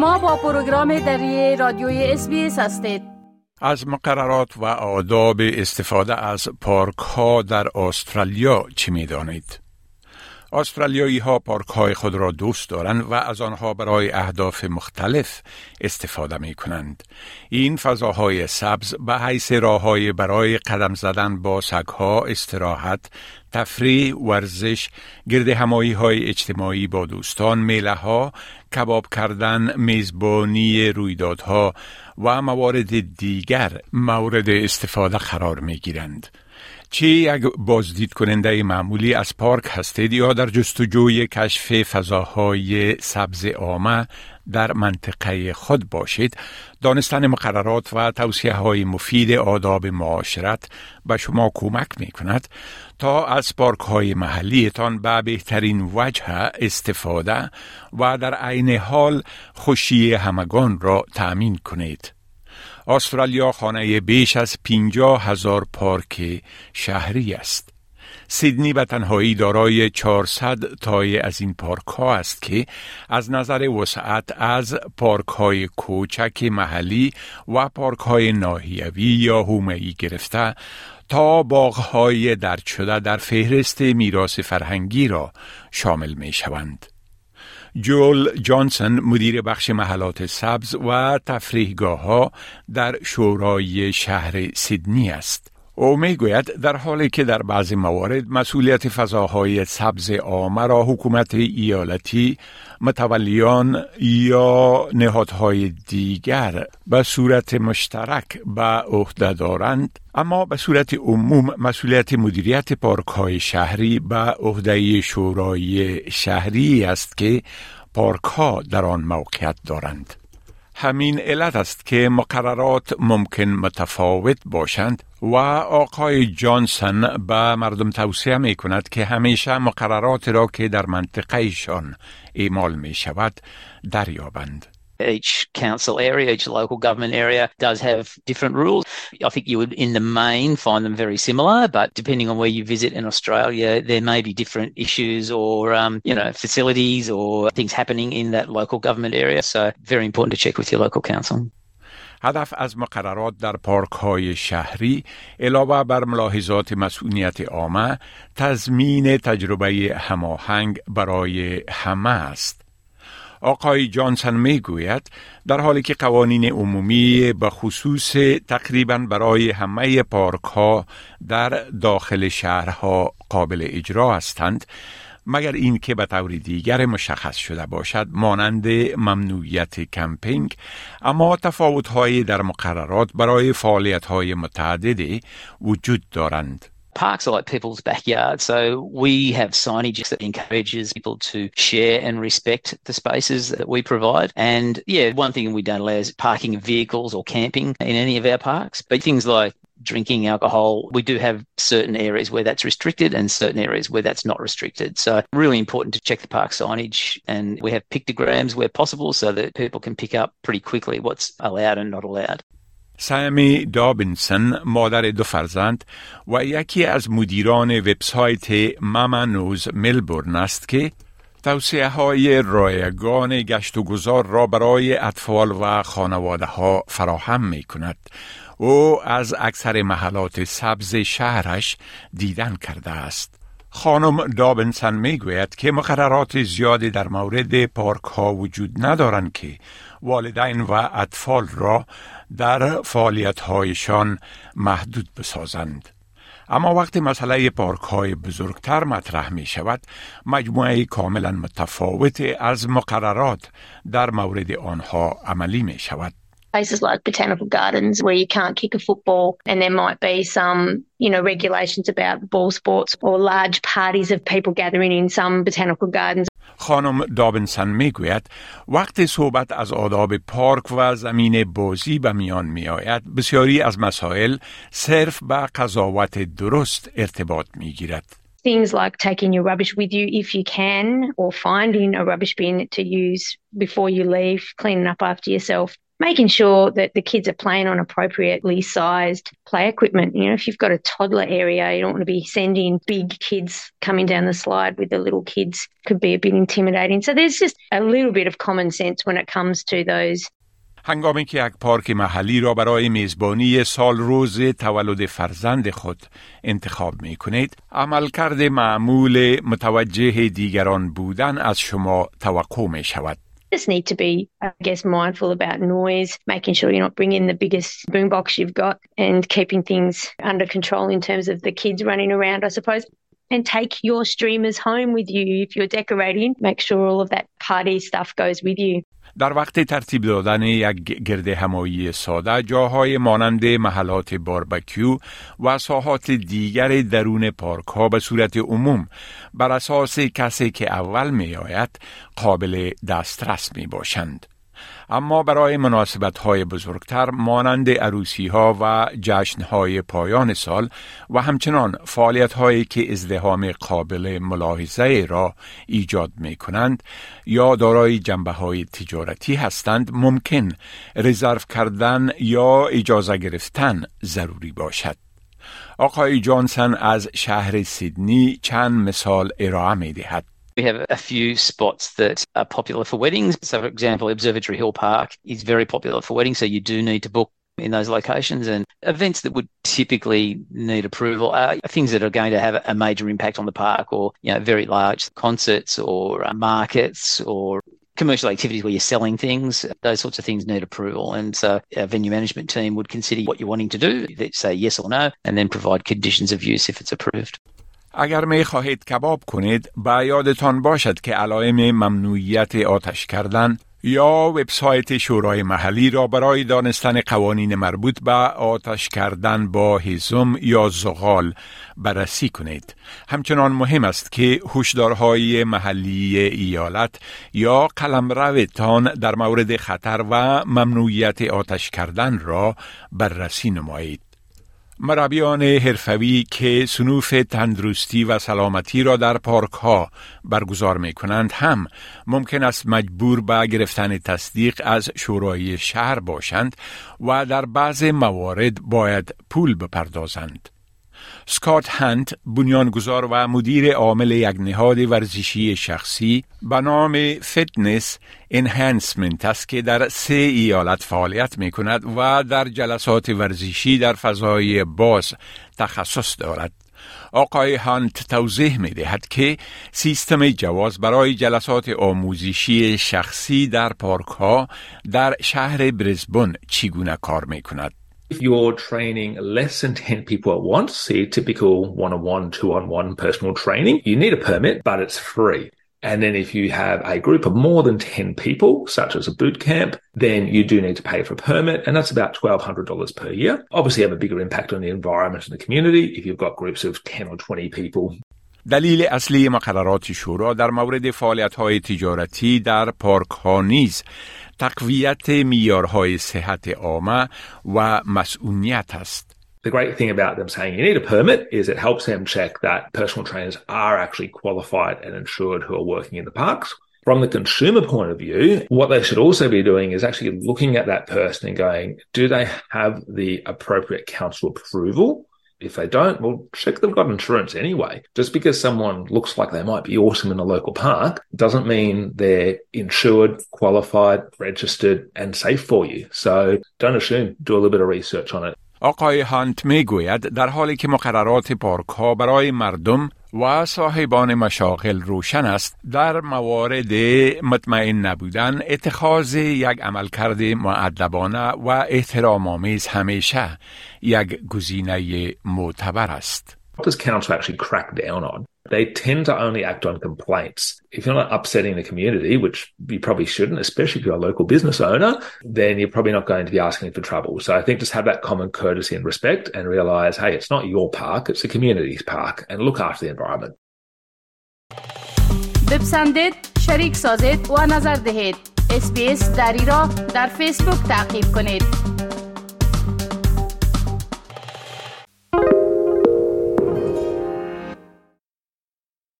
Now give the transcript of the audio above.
شما با پروگرام دری رادیوی اس هستید از مقررات و آداب استفاده از پارک ها در استرالیا چی می دانید؟ استرالیایی ها پارک های خود را دوست دارند و از آنها برای اهداف مختلف استفاده می کنند. این فضاهای سبز به حیث راه برای قدم زدن با سگ ها استراحت، تفریح، ورزش، گرد همایی های اجتماعی با دوستان، میله ها، کباب کردن، میزبانی رویدادها و موارد دیگر مورد استفاده قرار می گیرند. چه یک بازدید کننده معمولی از پارک هستید یا در جستجوی کشف فضاهای سبز آمه در منطقه خود باشید دانستن مقررات و توصیه های مفید آداب معاشرت به شما کمک می کند تا از پارک های محلیتان به بهترین وجه استفاده و در عین حال خوشی همگان را تأمین کنید. استرالیا خانه بیش از 50 هزار پارک شهری است. سیدنی به تنهایی دارای 400 تای از این پارک ها است که از نظر وسعت از پارک های کوچک محلی و پارک های ناحیوی یا هومه‌ای گرفته تا باغ های درد شده در فهرست میراث فرهنگی را شامل می شوند. جول جانسون مدیر بخش محلات سبز و تفریحگاه ها در شورای شهر سیدنی است. او می گوید در حالی که در بعضی موارد مسئولیت فضاهای سبز عامه را حکومت ایالتی متولیان یا نهادهای دیگر به صورت مشترک به عهده دارند اما به صورت عموم مسئولیت مدیریت پارک های شهری به عهده شورای شهری است که پارک ها در آن موقعیت دارند. همین علت است که مقررات ممکن متفاوت باشند و آقای جانسون به مردم توصیه می کند که همیشه مقررات را که در منطقهشان اعمال می شود دریابند. each council area, each local government area does have different rules. I think you would, in the main, find them very similar, but depending on where you visit in Australia, there may be different issues or, um, you know, facilities or things happening in that local government area. So, very important to check with your local council. هدف از مقررات در پارک های شهری علاوه بر ملاحظات مسئولیت عامه تضمین تجربه هماهنگ برای همه است. آقای جانسن می گوید در حالی که قوانین عمومی به خصوص تقریبا برای همه پارک ها در داخل شهرها قابل اجرا هستند مگر این که به طور دیگر مشخص شده باشد مانند ممنوعیت کمپینگ اما تفاوت در مقررات برای فعالیت های متعددی وجود دارند. Parks are like people's backyards, so we have signage that encourages people to share and respect the spaces that we provide. And yeah, one thing we don't allow is parking vehicles or camping in any of our parks, but things like drinking alcohol, we do have certain areas where that's restricted and certain areas where that's not restricted. So, really important to check the park signage. And we have pictograms where possible so that people can pick up pretty quickly what's allowed and not allowed. سامی دابینسن مادر دو فرزند و یکی از مدیران وبسایت ماما نوز ملبورن است که توصیه های رایگان گشت و گذار را برای اطفال و خانواده ها فراهم می کند. او از اکثر محلات سبز شهرش دیدن کرده است. خانم دابنسن می گوید که مقررات زیادی در مورد پارک ها وجود ندارند که والدین و اطفال را در فعالیت هایشان محدود بسازند. اما وقتی مسئله پارک های بزرگتر مطرح می شود مجموعه کاملا متفاوت از مقررات در مورد آنها عملی می شود. places like botanical gardens where you can't kick a football and there might be some you know regulations about ball sports or large parties of people gathering in some botanical gardens خانم دابنسن میگوید وقتی صحبت از آداب پارک و زمین بازی به میان می آید بسیاری از مسائل صرف به قضاوت درست ارتباط می گیرد. Things like taking your rubbish with you if you can, or finding a rubbish bin to use before you leave, cleaning up after yourself, making sure that the kids are playing on appropriately sized play equipment. You know, if you've got a toddler area, you don't want to be sending big kids coming down the slide with the little kids could be a bit intimidating. So there's just a little bit of common sense when it comes to those هنگامی که یک پارک محلی را برای میزبانی سال روز تولد فرزند خود انتخاب می کنید عملکرد معمول متوجه دیگران بودن از شما توقع می شود just need to be, I guess, mindful about noise, making sure you're not bringing the biggest boombox you've got and keeping things under control in terms of the kids running around, I suppose. And take your streamers home with you if you're decorating. Make sure all of that party stuff goes with you. در وقت ترتیب دادن یک گرد همایی ساده جاهای مانند محلات باربکیو و ساحات دیگر درون پارک ها به صورت عموم بر اساس کسی که اول می آید قابل دسترس می باشند. اما برای مناسبت های بزرگتر مانند عروسی ها و جشن های پایان سال و همچنان فعالیت هایی که ازدهام قابل ملاحظه را ایجاد می کنند یا دارای جنبه های تجارتی هستند ممکن رزرو کردن یا اجازه گرفتن ضروری باشد. آقای جانسن از شهر سیدنی چند مثال ارائه می دهد. We have a few spots that are popular for weddings. So, for example, Observatory Hill Park is very popular for weddings, so you do need to book in those locations. And events that would typically need approval are things that are going to have a major impact on the park or you know very large concerts or uh, markets or commercial activities where you're selling things. Those sorts of things need approval. And so our venue management team would consider what you're wanting to do. Say yes or no and then provide conditions of use if it's approved اگر می خواهید کباب کنید با یادتان باشد که علائم ممنوعیت آتش کردن یا وبسایت شورای محلی را برای دانستن قوانین مربوط به آتش کردن با هیزم یا زغال بررسی کنید. همچنان مهم است که هشدارهای محلی ایالت یا قلمروتان در مورد خطر و ممنوعیت آتش کردن را بررسی نمایید. مربیان حرفوی که سنوف تندرستی و سلامتی را در پارک ها برگزار می کنند هم ممکن است مجبور به گرفتن تصدیق از شورای شهر باشند و در بعض موارد باید پول بپردازند. سکات هنت بنیانگذار و مدیر عامل یک نهاد ورزشی شخصی به نام فتنس انهانسمنت است که در سه ایالت فعالیت می کند و در جلسات ورزشی در فضای باز تخصص دارد. آقای هانت توضیح می دهد که سیستم جواز برای جلسات آموزشی شخصی در پارک ها در شهر برزبون چگونه کار می کند. If you're training less than 10 people at once, see typical one on one, two on one personal training, you need a permit, but it's free. And then if you have a group of more than 10 people, such as a boot camp, then you do need to pay for a permit. And that's about $1,200 per year. Obviously have a bigger impact on the environment and the community if you've got groups of 10 or 20 people. دلیل اصلی مقررات شورا در مورد فعالیت های تجارتی در پارک ها نیز تقویت میارهای صحت عامه و مسئولیت است. The great thing about them saying you need a permit is it helps them check that personal trainers are actually qualified and insured who are working in the parks. From the consumer point of view, what they should also be doing is actually looking at that person and going, do they have the appropriate council approval? If they don't, well, check they've got insurance anyway. Just because someone looks like they might be awesome in a local park doesn't mean they're insured, qualified, registered, and safe for you. So don't assume. Do a little bit of research on it. آقای هانت می گوید در حالی که مقررات پارک ها برای مردم و صاحبان مشاغل روشن است در موارد مطمئن نبودن اتخاذ یک عملکرد معدبانه و احترام آمیز همیشه یک گزینه معتبر است. What does council actually crack down on? They tend to only act on complaints. If you're not upsetting the community, which you probably shouldn't, especially if you're a local business owner, then you're probably not going to be asking for trouble. So I think just have that common courtesy and respect and realize, hey, it's not your park, it's the community's park and look after the environment. بپسندید، شریک سازید و نظر دهید. اسپیس دری را در فیسبوک تعقیب کنید.